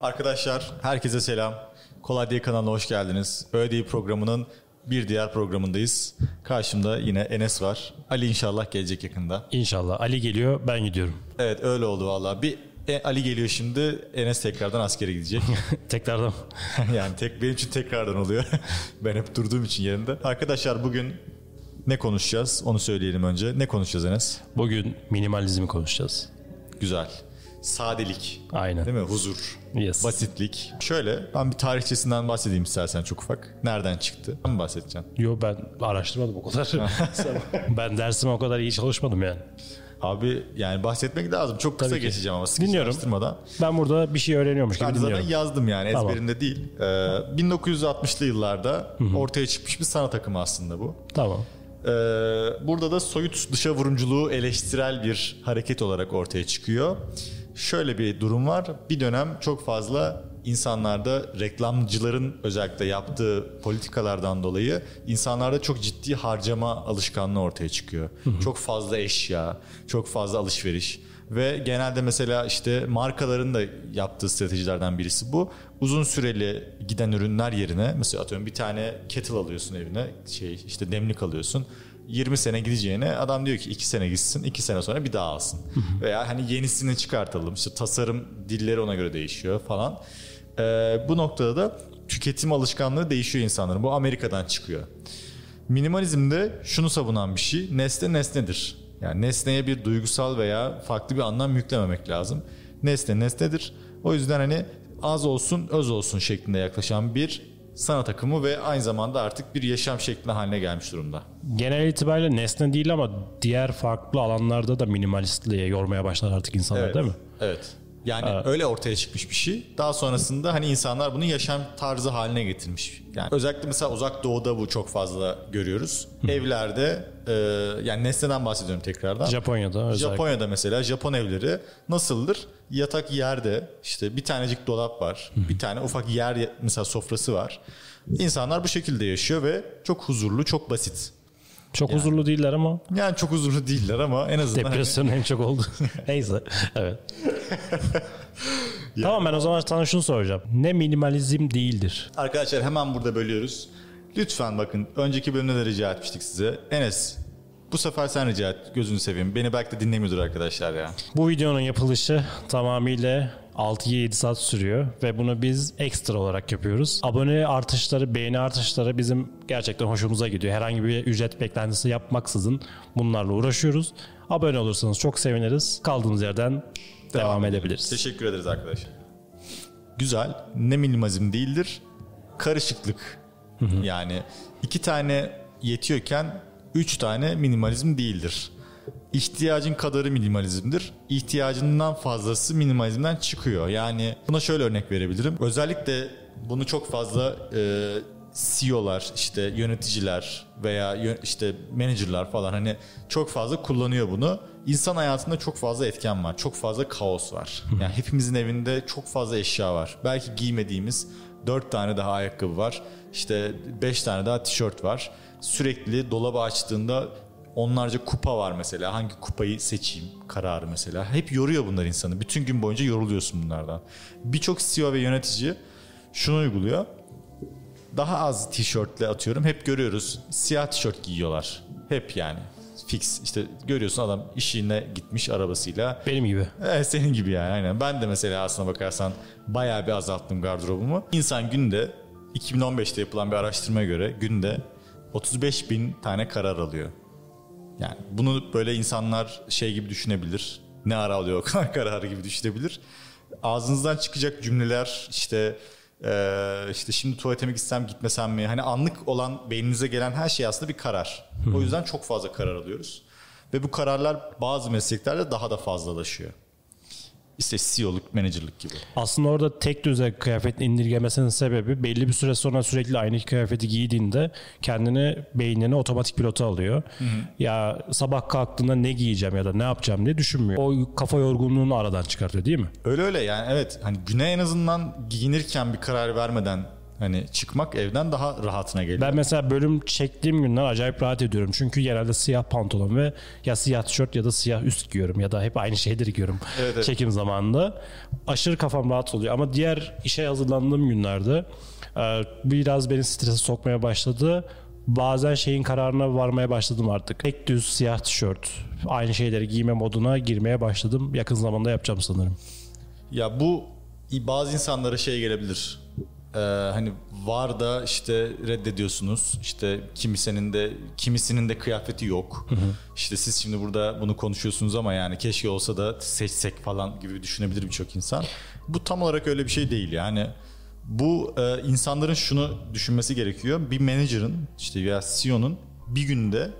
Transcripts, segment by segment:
Arkadaşlar herkese selam. Kolay Değil kanalına hoş geldiniz. Öyle Değil programının bir diğer programındayız. Karşımda yine Enes var. Ali inşallah gelecek yakında. İnşallah. Ali geliyor ben gidiyorum. Evet öyle oldu valla. Bir e, Ali geliyor şimdi. Enes tekrardan askere gidecek. Tekrardan. yani tek benim için tekrardan oluyor. ben hep durduğum için yerinde. Arkadaşlar bugün ne konuşacağız? Onu söyleyelim önce. Ne konuşacağız Enes? Bugün minimalizmi konuşacağız. Güzel. Sadelik. Aynen. Değil mi? Huzur. Yes. Basitlik. Şöyle ben bir tarihçesinden bahsedeyim istersen çok ufak. Nereden çıktı? Ben mi bahsedeceğim? Yo ben araştırmadım o kadar. ben dersime o kadar iyi çalışmadım yani. Abi yani bahsetmek lazım. Çok kısa Tabii ki. geçeceğim ama sıkıcı Dinliyorum. Ben burada bir şey öğreniyormuş gibi Ben dinliyorum. yazdım yani Tamam. ezberimde değil. Ee, 1960'lı yıllarda ortaya çıkmış bir sanat akımı aslında bu. Tamam. Ee, burada da soyut dışa vurumculuğu eleştirel bir hareket olarak ortaya çıkıyor. Şöyle bir durum var. Bir dönem çok fazla insanlarda reklamcıların özellikle yaptığı politikalardan dolayı insanlarda çok ciddi harcama alışkanlığı ortaya çıkıyor. Çok fazla eşya, çok fazla alışveriş ve genelde mesela işte markaların da yaptığı stratejilerden birisi bu. Uzun süreli giden ürünler yerine mesela atıyorum bir tane kettle alıyorsun evine şey işte demlik alıyorsun. 20 sene gideceğine adam diyor ki 2 sene gitsin 2 sene sonra bir daha alsın. Veya hani yenisini çıkartalım işte tasarım dilleri ona göre değişiyor falan. Ee, bu noktada da tüketim alışkanlığı değişiyor insanların. Bu Amerika'dan çıkıyor. Minimalizmde şunu savunan bir şey. Nesne nesnedir. Yani nesneye bir duygusal veya farklı bir anlam yüklememek lazım. Nesne nesnedir. O yüzden hani az olsun öz olsun şeklinde yaklaşan bir sanat akımı ve aynı zamanda artık bir yaşam şekli haline gelmiş durumda. Genel itibariyle nesne değil ama diğer farklı alanlarda da minimalistliğe yormaya başlar artık insanlar Evet. değil mi? Evet. Yani öyle ortaya çıkmış bir şey. Daha sonrasında hani insanlar bunu yaşam tarzı haline getirmiş. Yani özellikle mesela uzak doğuda bu çok fazla görüyoruz. Evlerde e, yani nesneden bahsediyorum tekrardan. Japonya'da özellikle. Japonya'da mesela Japon evleri nasıldır? Yatak yerde işte bir tanecik dolap var. Bir tane ufak yer mesela sofrası var. İnsanlar bu şekilde yaşıyor ve çok huzurlu, çok basit. Çok huzurlu değiller ama Yani çok huzurlu değiller ama en azından hani- depresyon en çok oldu. Neyse. Evet. Tamam ben o zaman sana şunu soracağım. Ne minimalizm değildir? Arkadaşlar hemen burada bölüyoruz. Lütfen bakın önceki bölümde de rica etmiştik size. Enes bu sefer sen rica et gözünü seveyim. Beni belki de dinlemiyordur arkadaşlar ya. Bu videonun yapılışı tamamıyla 6-7 saat sürüyor ve bunu biz ekstra olarak yapıyoruz. Abone artışları, beğeni artışları bizim gerçekten hoşumuza gidiyor. Herhangi bir ücret beklentisi yapmaksızın bunlarla uğraşıyoruz. Abone olursanız çok seviniriz. Kaldığımız yerden devam, edebiliriz. Teşekkür ederiz arkadaşlar. Güzel. Ne minimalizm değildir? Karışıklık. Yani iki tane yetiyorken üç tane minimalizm değildir. İhtiyacın kadarı minimalizmdir. İhtiyacından fazlası minimalizmden çıkıyor. Yani buna şöyle örnek verebilirim. Özellikle bunu çok fazla e, CEO'lar, işte yöneticiler veya işte managerlar falan hani çok fazla kullanıyor bunu. İnsan hayatında çok fazla etken var. Çok fazla kaos var. Yani hepimizin evinde çok fazla eşya var. Belki giymediğimiz 4 tane daha ayakkabı var. İşte 5 tane daha tişört var. Sürekli dolabı açtığında onlarca kupa var mesela. Hangi kupayı seçeyim kararı mesela. Hep yoruyor bunlar insanı. Bütün gün boyunca yoruluyorsun bunlardan. Birçok CEO ve yönetici şunu uyguluyor daha az tişörtle atıyorum. Hep görüyoruz. Siyah tişört giyiyorlar. Hep yani. Fix. İşte görüyorsun adam işine gitmiş arabasıyla. Benim gibi. Evet, senin gibi yani aynen. Ben de mesela aslına bakarsan bayağı bir azalttım gardırobumu. İnsan günde 2015'te yapılan bir araştırmaya göre günde 35 bin tane karar alıyor. Yani bunu böyle insanlar şey gibi düşünebilir. Ne ara alıyor o kadar kararı gibi düşünebilir. Ağzınızdan çıkacak cümleler işte eee, işte şimdi tuvalete mi gitsem gitmesem mi? Hani anlık olan beyninize gelen her şey aslında bir karar. O yüzden çok fazla karar alıyoruz. Ve bu kararlar bazı mesleklerde daha da fazlalaşıyor. İşte CEO'luk, menajerlik gibi. Aslında orada tek düze kıyafet indirgemesinin sebebi belli bir süre sonra sürekli aynı kıyafeti giydiğinde kendini beynini otomatik pilota alıyor. Ya sabah kalktığında ne giyeceğim ya da ne yapacağım diye düşünmüyor. O kafa yorgunluğunu aradan çıkartıyor değil mi? Öyle öyle yani evet hani güne en azından giyinirken bir karar vermeden Hani çıkmak evden daha rahatına geliyor. Ben mesela bölüm çektiğim günler acayip rahat ediyorum. Çünkü genelde siyah pantolon ve ya siyah tişört ya da siyah üst giyiyorum ya da hep aynı şeyleri giyiyorum Evet, evet. çekim zamanında. Aşırı kafam rahat oluyor ama diğer işe hazırlandığım günlerde e, biraz beni strese sokmaya başladı. Bazen şeyin kararına varmaya başladım artık. Tek düz siyah tişört, aynı şeyleri giyme moduna girmeye başladım. Yakın zamanda yapacağım sanırım. Ya bu bazı insanlara şey gelebilir. Ee, hani var da işte reddediyorsunuz. İşte kimisinin de kimisinin de kıyafeti yok. İşte siz şimdi burada bunu konuşuyorsunuz ama yani keşke olsa da seçsek falan gibi düşünebilir birçok insan. Bu tam olarak öyle bir şey değil yani. Bu e, insanların şunu düşünmesi gerekiyor. Bir manager'ın işte veya CEO'nun bir günde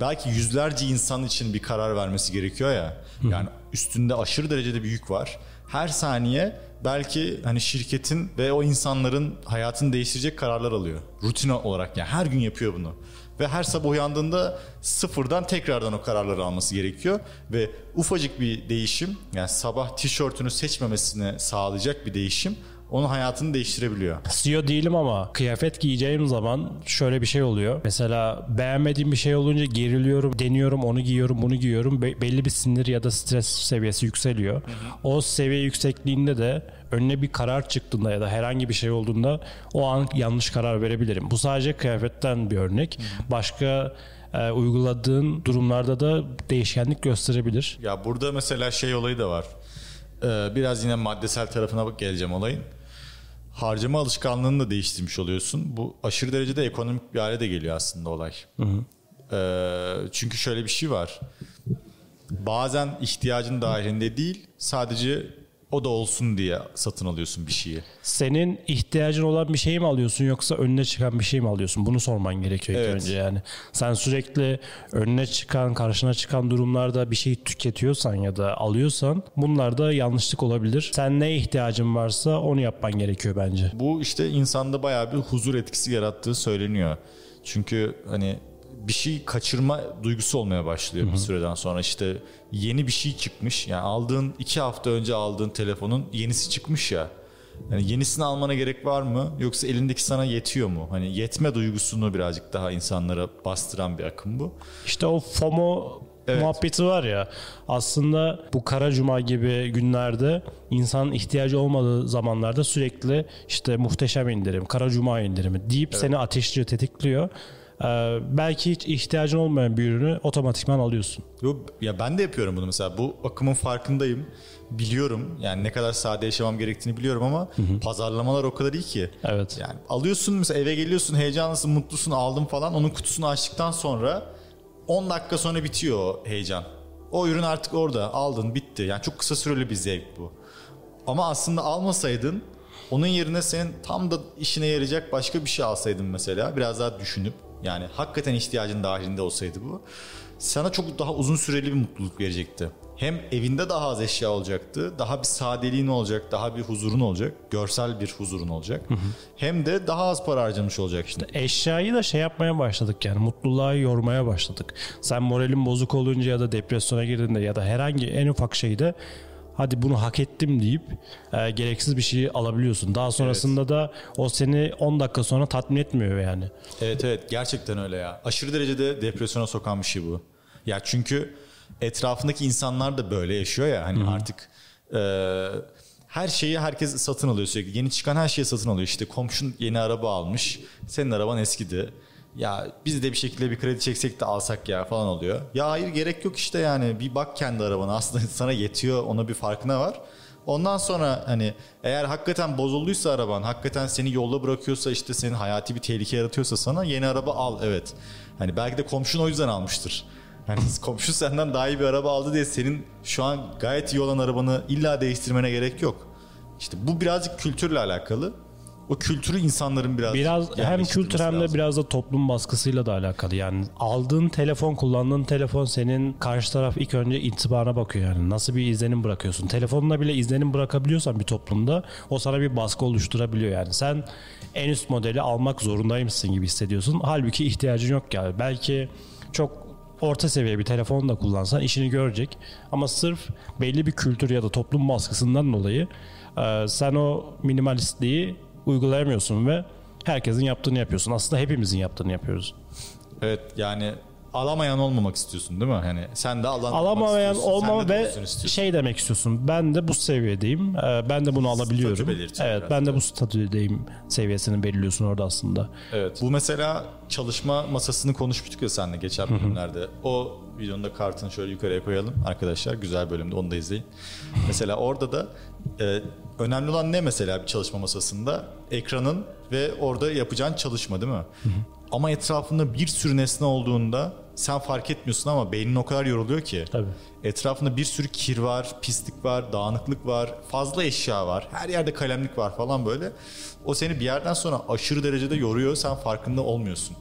belki yüzlerce insan için bir karar vermesi gerekiyor ya. Yani üstünde aşırı derecede bir yük var. Her saniye belki hani şirketin ve o insanların hayatını değiştirecek kararlar alıyor. Rutin olarak yani her gün yapıyor bunu. Ve her sabah uyandığında sıfırdan tekrardan o kararları alması gerekiyor. Ve ufacık bir değişim yani sabah tişörtünü seçmemesini sağlayacak bir değişim onun hayatını değiştirebiliyor. CEO değilim ama kıyafet giyeceğim zaman şöyle bir şey oluyor. Mesela beğenmediğim bir şey olunca geriliyorum, deniyorum, onu giyiyorum, bunu giyiyorum. Be- belli bir sinir ya da stres seviyesi yükseliyor. O seviye yüksekliğinde de önüne bir karar çıktığında ya da herhangi bir şey olduğunda o an yanlış karar verebilirim. Bu sadece kıyafetten bir örnek. Başka e, uyguladığın durumlarda da değişkenlik gösterebilir. Ya burada mesela şey olayı da var. Ee, biraz yine maddesel tarafına geleceğim olayın. Harcama alışkanlığını da değiştirmiş oluyorsun. Bu aşırı derecede ekonomik bir hale de geliyor aslında olay. Ee, çünkü şöyle bir şey var. Bazen ihtiyacın dahilinde değil, sadece o da olsun diye satın alıyorsun bir şeyi. Senin ihtiyacın olan bir şey mi alıyorsun yoksa önüne çıkan bir şey mi alıyorsun? Bunu sorman gerekiyor Evet. önce yani. Sen sürekli önüne çıkan, karşına çıkan durumlarda bir şey tüketiyorsan ya da alıyorsan bunlarda yanlışlık olabilir. Sen ne ihtiyacın varsa onu yapman gerekiyor bence. Bu işte insanda bayağı bir huzur etkisi yarattığı söyleniyor. Çünkü hani bir şey kaçırma duygusu olmaya başlıyor bir süreden sonra. İşte yeni bir şey çıkmış. Yani aldığın iki hafta önce aldığın telefonun yenisi çıkmış ya. Yani yenisini almana gerek var mı? Yoksa elindeki sana yetiyor mu? Hani yetme duygusunu birazcık daha insanlara bastıran bir akım bu. İşte o FOMO Evet. muhabbeti var ya aslında bu kara cuma gibi günlerde insanın ihtiyacı olmadığı zamanlarda sürekli işte muhteşem indirim, kara cuma indirimi deyip seni ateşliyor, tetikliyor. Ee, belki hiç ihtiyacın olmayan bir ürünü otomatikman alıyorsun. Yo, ya ben de yapıyorum bunu mesela. Bu akımın farkındayım. Biliyorum yani ne kadar sade yaşamam gerektiğini biliyorum ama pazarlamalar o kadar iyi ki. Evet. Yani alıyorsun mesela eve geliyorsun heyecanlısın mutlusun aldım falan onun kutusunu açtıktan sonra 10 dakika sonra bitiyor o heyecan. O ürün artık orada aldın bitti. Yani çok kısa süreli bir zevk bu. Ama aslında almasaydın onun yerine senin tam da işine yarayacak başka bir şey alsaydın mesela biraz daha düşünüp yani hakikaten ihtiyacın dahilinde olsaydı bu sana çok daha uzun süreli bir mutluluk verecekti. Hem evinde daha az eşya olacaktı, daha bir sadeliğin olacak, daha bir huzurun olacak, görsel bir huzurun olacak. Hem de daha az para harcamış olacaksın. Eşyayı da şey yapmaya başladık yani mutluluğa yormaya başladık. Sen moralin bozuk olunca ya da depresyona girdiğinde ya da herhangi en ufak şeyde hadi bunu hak ettim deyip e, gereksiz bir şey alabiliyorsun. Daha sonrasında da o seni 10 dakika sonra tatmin etmiyor yani. Evet evet gerçekten öyle ya. Aşırı derecede depresyona sokan bir şey bu. Ya çünkü etrafındaki insanlar da böyle yaşıyor ya hani artık e, her şeyi herkes satın alıyor sürekli. Yeni çıkan her şeyi satın alıyor. İşte komşun yeni araba almış. Senin araban eskidi. Ya biz de bir şekilde bir kredi çeksek de alsak ya falan oluyor. Ya hayır gerek yok işte yani bir bak kendi arabana aslında sana yetiyor ona bir farkına var. Ondan sonra hani eğer hakikaten bozulduysa araban, hakikaten seni yolda bırakıyorsa işte senin hayati bir tehlike yaratıyorsa sana yeni araba al evet. Hani belki de komşun o yüzden almıştır. Hani komşu senden daha iyi bir araba aldı diye senin şu an gayet iyi olan arabanı illa değiştirmene gerek yok. İşte bu birazcık kültürle alakalı. O kültürü insanların biraz Biraz hem kültür hem de lazım. biraz da toplum baskısıyla da alakalı. Yani aldığın telefon, kullandığın telefon senin karşı taraf ilk önce intibana bakıyor yani. Nasıl bir izlenim bırakıyorsun? Telefonla bile izlenim bırakabiliyorsan bir toplumda o sana bir baskı oluşturabiliyor yani. Sen en üst modeli almak zorundaymışsın gibi hissediyorsun. Halbuki ihtiyacın yok yani. Belki çok orta seviye bir telefon da kullansan işini görecek. Ama sırf belli bir kültür ya da toplum baskısından dolayı e, sen o minimalistliği uygulayamıyorsun ve herkesin yaptığını yapıyorsun. Aslında hepimizin yaptığını yapıyoruz. Evet yani alamayan olmamak istiyorsun değil mi? Yani sen de alan alamayan olmama ve şey demek istiyorsun. Ben de bu seviyedeyim. Ee, ben de bunu alabiliyorum. Evet, ben de bu statüdeyim seviyesini belirliyorsun orada aslında. Evet. Bu mesela çalışma masasını konuşmuştuk ya seninle geçen bölümlerde. O videonun da kartını şöyle yukarıya koyalım arkadaşlar. Güzel bölümde onu da izleyin. mesela orada da e, önemli olan ne mesela bir çalışma masasında? Ekranın ve orada yapacağın çalışma değil mi? Ama etrafında bir sürü nesne olduğunda sen fark etmiyorsun ama beynin o kadar yoruluyor ki. Tabii. Etrafında bir sürü kir var, pislik var, dağınıklık var, fazla eşya var. Her yerde kalemlik var falan böyle. O seni bir yerden sonra aşırı derecede yoruyor. Sen farkında olmuyorsun.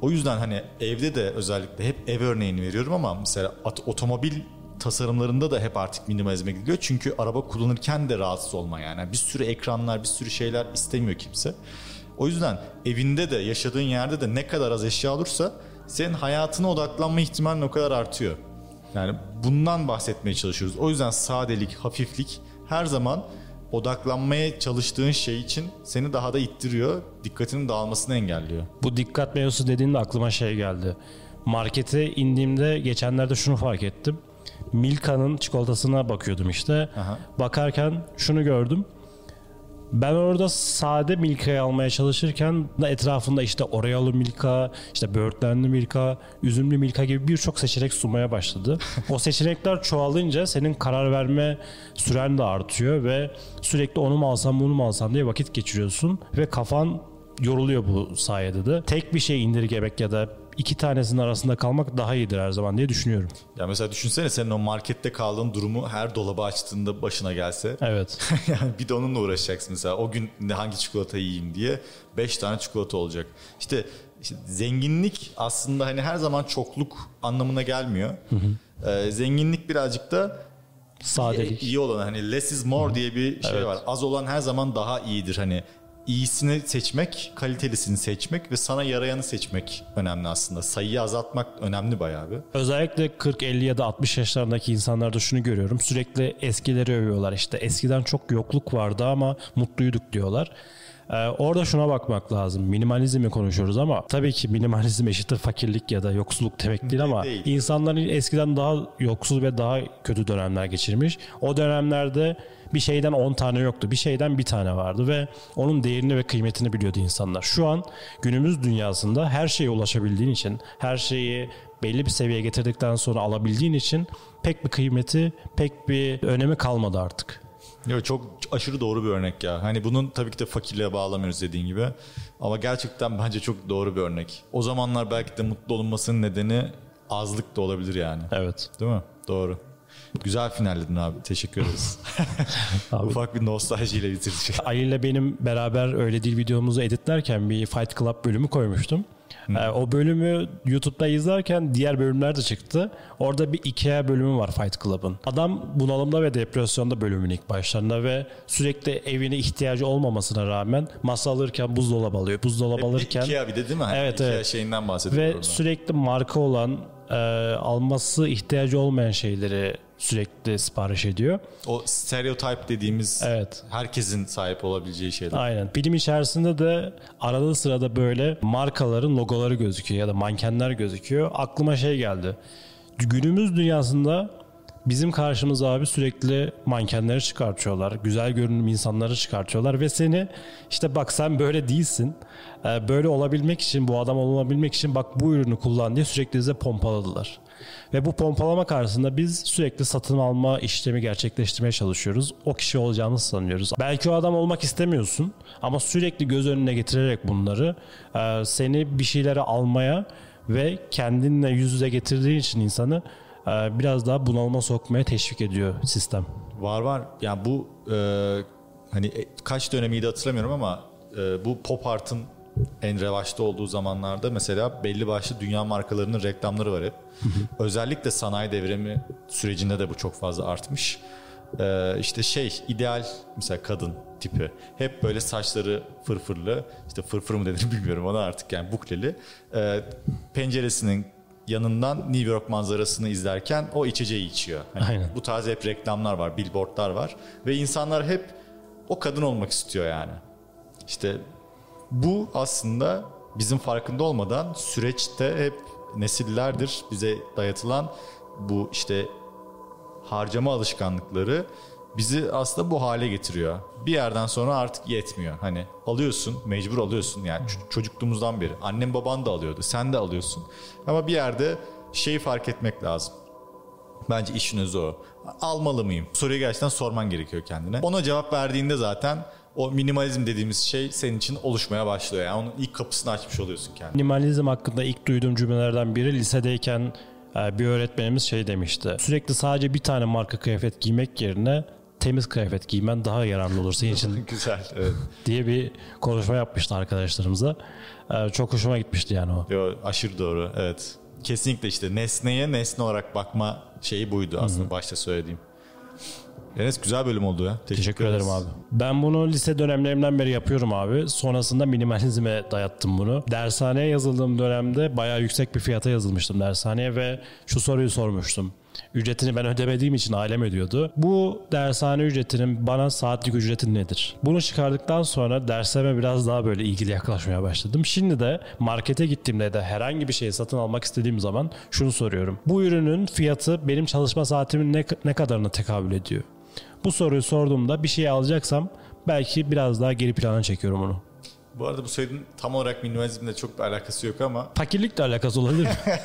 O yüzden hani evde de özellikle hep ev örneğini veriyorum ama mesela otomobil tasarımlarında da hep artık minimalizme gidiyor. Çünkü araba kullanırken de rahatsız olma yani. Bir sürü ekranlar, bir sürü şeyler istemiyor kimse. O yüzden evinde de yaşadığın yerde de ne kadar az eşya olursa senin hayatına odaklanma ihtimalin o kadar artıyor. Yani bundan bahsetmeye çalışıyoruz. O yüzden sadelik, hafiflik her zaman odaklanmaya çalıştığın şey için seni daha da ittiriyor. Dikkatinin dağılmasını engelliyor. Bu dikkat mevzusu dediğinde aklıma şey geldi. Markete indiğimde geçenlerde şunu fark ettim. Milka'nın çikolatasına bakıyordum işte. Aha. Bakarken şunu gördüm. Ben orada sade Milka'yı almaya çalışırken etrafında işte Oreo'lu Milka, işte böğürtlenli Milka, üzümlü Milka gibi birçok seçenek sunmaya başladı. o seçenekler çoğalınca senin karar verme süren de artıyor ve sürekli onu mu alsam bunu mu alsam diye vakit geçiriyorsun ve kafan yoruluyor bu sayede de. Tek bir şey indirgemek ya da iki tanesinin arasında kalmak daha iyidir her zaman diye düşünüyorum. Ya mesela düşünsene senin o markette kaldığın durumu her dolabı açtığında başına gelse. Evet. yani bir de onunla uğraşacaksın mesela. O gün hangi çikolata yiyeyim diye beş tane çikolata olacak. İşte, işte zenginlik aslında hani her zaman çokluk anlamına gelmiyor. Hı hı. Ee, zenginlik birazcık da sadelik. İyi, iyi olan hani less is more Hı-hı. diye bir şey evet. var. Az olan her zaman daha iyidir. Hani iyisini seçmek, kalitelisini seçmek ve sana yarayanı seçmek önemli aslında. Sayıyı azaltmak önemli bayağı bir. Özellikle 40, 50 ya da 60 yaşlarındaki insanlarda şunu görüyorum. Sürekli eskileri övüyorlar. İşte eskiden çok yokluk vardı ama mutluyduk diyorlar. Ee, orada şuna bakmak lazım. Minimalizmi konuşuyoruz ama tabii ki minimalizm eşittir fakirlik ya da yoksulluk demek değil ama değil. insanların eskiden daha yoksul ve daha kötü dönemler geçirmiş. O dönemlerde bir şeyden 10 tane yoktu. Bir şeyden bir tane vardı ve onun değerini ve kıymetini biliyordu insanlar. Şu an günümüz dünyasında her şeye ulaşabildiğin için, her şeyi belli bir seviyeye getirdikten sonra alabildiğin için pek bir kıymeti, pek bir önemi kalmadı artık. Yok çok aşırı doğru bir örnek ya. Hani bunun tabii ki de fakirliğe bağlamıyoruz dediğin gibi. Ama gerçekten bence çok doğru bir örnek. O zamanlar belki de mutlu olunmasının nedeni azlık da olabilir yani. Evet. Değil mi? Doğru. Güzel finalledin abi. Teşekkür ederiz. abi. Ufak bir nostaljiyle bitirdik. Ali ile benim beraber öyle dil videomuzu editlerken bir Fight Club bölümü koymuştum. Ee, o bölümü YouTube'da izlerken diğer bölümler de çıktı. Orada bir Ikea bölümü var Fight Club'ın. Adam bunalımda ve depresyonda bölümün ilk başlarında ve sürekli evine ihtiyacı olmamasına rağmen masa alırken buzdolabı alıyor. Buzdolabı alırken... Ikea bir de değil mi? Hani evet, Ikea evet. şeyinden bahsediyorum. Ve orada. sürekli marka olan e, alması ihtiyacı olmayan şeyleri sürekli sipariş ediyor. O stereotip dediğimiz evet. herkesin sahip olabileceği şeyler. Aynen. Film içerisinde de arada sırada böyle markaların logoları gözüküyor ya da mankenler gözüküyor. Aklıma şey geldi. Günümüz dünyasında bizim karşımıza abi sürekli mankenleri çıkartıyorlar. Güzel görünüm insanları çıkartıyorlar ve seni işte bak sen böyle değilsin. Ee, böyle olabilmek için bu adam olabilmek için bak bu ürünü kullan diye sürekli bize pompaladılar. Ve bu pompalama karşısında biz sürekli satın alma işlemi gerçekleştirmeye çalışıyoruz. O kişi olacağını sanıyoruz. Belki o adam olmak istemiyorsun ama sürekli göz önüne getirerek bunları e, seni bir şeylere almaya ve kendinle yüz yüze getirdiği için insanı e, biraz daha bunalıma sokmaya teşvik ediyor sistem. Var var. Yani bu e, hani e, kaç dönemiydi hatırlamıyorum ama e, bu pop art'ın en revaçta olduğu zamanlarda mesela belli başlı dünya markalarının reklamları var hep. Özellikle sanayi devrimi sürecinde de bu çok fazla artmış. Ee, işte şey ideal mesela kadın tipi hep böyle saçları fırfırlı işte fırfır mı denir bilmiyorum ona artık yani bukleli ee, penceresinin yanından New York manzarasını izlerken o içeceği içiyor. Hani Aynen. Bu tarz hep reklamlar var, billboardlar var ve insanlar hep o kadın olmak istiyor yani. İşte bu aslında bizim farkında olmadan süreçte hep nesillerdir bize dayatılan bu işte harcama alışkanlıkları bizi aslında bu hale getiriyor. Bir yerden sonra artık yetmiyor. Hani alıyorsun, mecbur alıyorsun. Yani çocukluğumuzdan beri. Annem baban da alıyordu, sen de alıyorsun. Ama bir yerde şeyi fark etmek lazım. Bence işin özü o. Almalı mıyım? Soruyu gerçekten sorman gerekiyor kendine. Ona cevap verdiğinde zaten o minimalizm dediğimiz şey senin için oluşmaya başlıyor. Yani onun ilk kapısını açmış oluyorsun kendine. Minimalizm hakkında ilk duyduğum cümlelerden biri lisedeyken e, bir öğretmenimiz şey demişti. Sürekli sadece bir tane marka kıyafet giymek yerine temiz kıyafet giymen daha yararlı olur senin için Güzel. Evet. diye bir konuşma yapmıştı arkadaşlarımıza. E, Çok hoşuma gitmişti yani o. Yo, aşırı doğru. Evet. Kesinlikle işte nesneye nesne olarak bakma şeyi buydu aslında başta söylediğim. Enes güzel bölüm oldu ya. Teşekkür ederim ederiz. abi. Ben bunu lise dönemlerimden beri yapıyorum abi. Sonrasında minimalizme dayattım bunu. Dershaneye yazıldığım dönemde bayağı yüksek bir fiyata yazılmıştım dershaneye ve şu soruyu sormuştum. Ücretini ben ödemediğim için ailem ödüyordu. Bu dershane ücretinin bana saatlik ücreti nedir? Bunu çıkardıktan sonra derslerime biraz daha böyle ilgili yaklaşmaya başladım. Şimdi de markete gittiğimde de herhangi bir şeyi satın almak istediğim zaman şunu soruyorum. Bu ürünün fiyatı benim çalışma saatimin ne, ne kadarına tekabül ediyor? Bu soruyu sorduğumda bir şey alacaksam belki biraz daha geri plana çekiyorum onu. Bu arada bu söylediğin tam olarak minimalizmle çok bir alakası yok ama Fakirlikle alakası olabilir mi?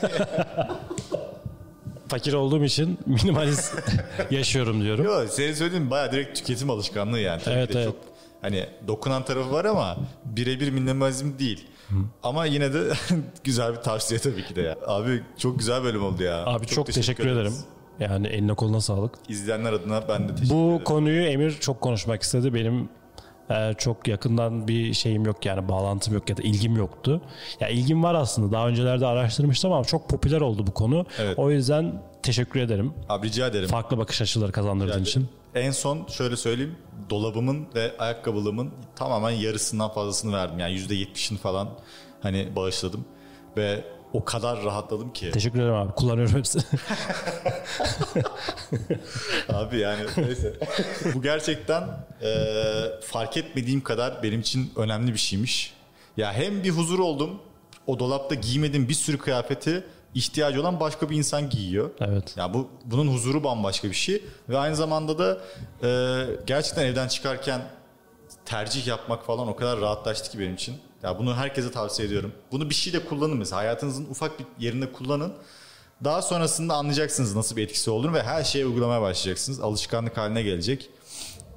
Fakir olduğum için minimalist yaşıyorum diyorum. Yo, senin söylediğin bayağı direkt tüketim alışkanlığı yani. Tabii Evet, evet. Çok, hani dokunan tarafı var ama birebir minimalizm değil. Ama yine de güzel bir tavsiye tabii ki de ya. Abi çok güzel bölüm oldu ya. Abi çok, teşekkür, ederiz. ederim. Yani eline koluna sağlık. İzleyenler adına ben de teşekkür Bu ederim. konuyu Emir çok konuşmak istedi. Benim e, çok yakından bir şeyim yok yani bağlantım yok ya da ilgim yoktu. Ya ilgim var aslında. Daha öncelerde araştırmıştım ama çok popüler oldu bu konu. Evet. O yüzden teşekkür ederim. Abi rica ederim. Farklı bakış açıları kazandırdığın için. En son şöyle söyleyeyim. Dolabımın ve ayakkabılığımın tamamen yarısından fazlasını verdim. Yani %70'ini falan hani bağışladım. Ve o kadar rahatladım ki. Teşekkür ederim abi. Kullanıyorum hepsini. Abi yani neyse. Bu gerçekten e, fark etmediğim kadar benim için önemli bir şeymiş. Ya hem bir huzur oldum. O dolapta giymediğim bir sürü kıyafeti ihtiyacı olan başka bir insan giyiyor. Evet. Ya bu bunun huzuru bambaşka bir şey ve aynı zamanda da e, gerçekten evden çıkarken tercih yapmak falan o kadar rahatlaştı ki benim için. Ya bunu herkese tavsiye ediyorum. Bunu bir şeyde kullanın mesela hayatınızın ufak bir yerinde kullanın. Daha sonrasında anlayacaksınız nasıl bir etkisi olduğunu ve her şeye uygulamaya başlayacaksınız. Alışkanlık haline gelecek.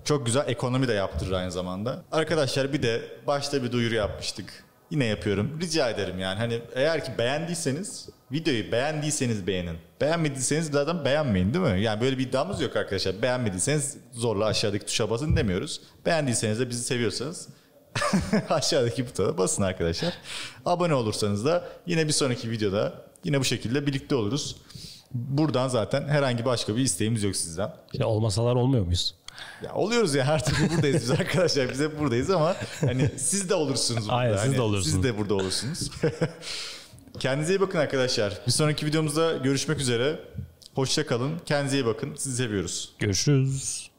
Çok güzel ekonomi de yaptırır aynı zamanda. Arkadaşlar bir de başta bir duyuru yapmıştık. Yine yapıyorum. Rica ederim yani hani eğer ki beğendiyseniz videoyu beğendiyseniz beğenin. Beğenmediyseniz zaten beğenmeyin değil mi? Yani böyle bir iddiamız yok arkadaşlar. Beğenmediyseniz zorla aşağıdaki tuşa basın demiyoruz. Beğendiyseniz de bizi seviyorsanız aşağıdaki butona basın arkadaşlar. Abone olursanız da yine bir sonraki videoda yine bu şekilde birlikte oluruz. Buradan zaten herhangi başka bir isteğimiz yok sizden. Ya olmasalar olmuyor muyuz? Ya oluyoruz ya her türlü buradayız biz arkadaşlar. Biz hep buradayız ama hani siz de olursunuz burada. Aynen, siz Hani de olursunuz. Siz de burada olursunuz. Kendinize iyi bakın arkadaşlar. Bir sonraki videomuzda görüşmek üzere. Hoşça kalın. Kendinize iyi bakın. Sizi seviyoruz. Görüşürüz.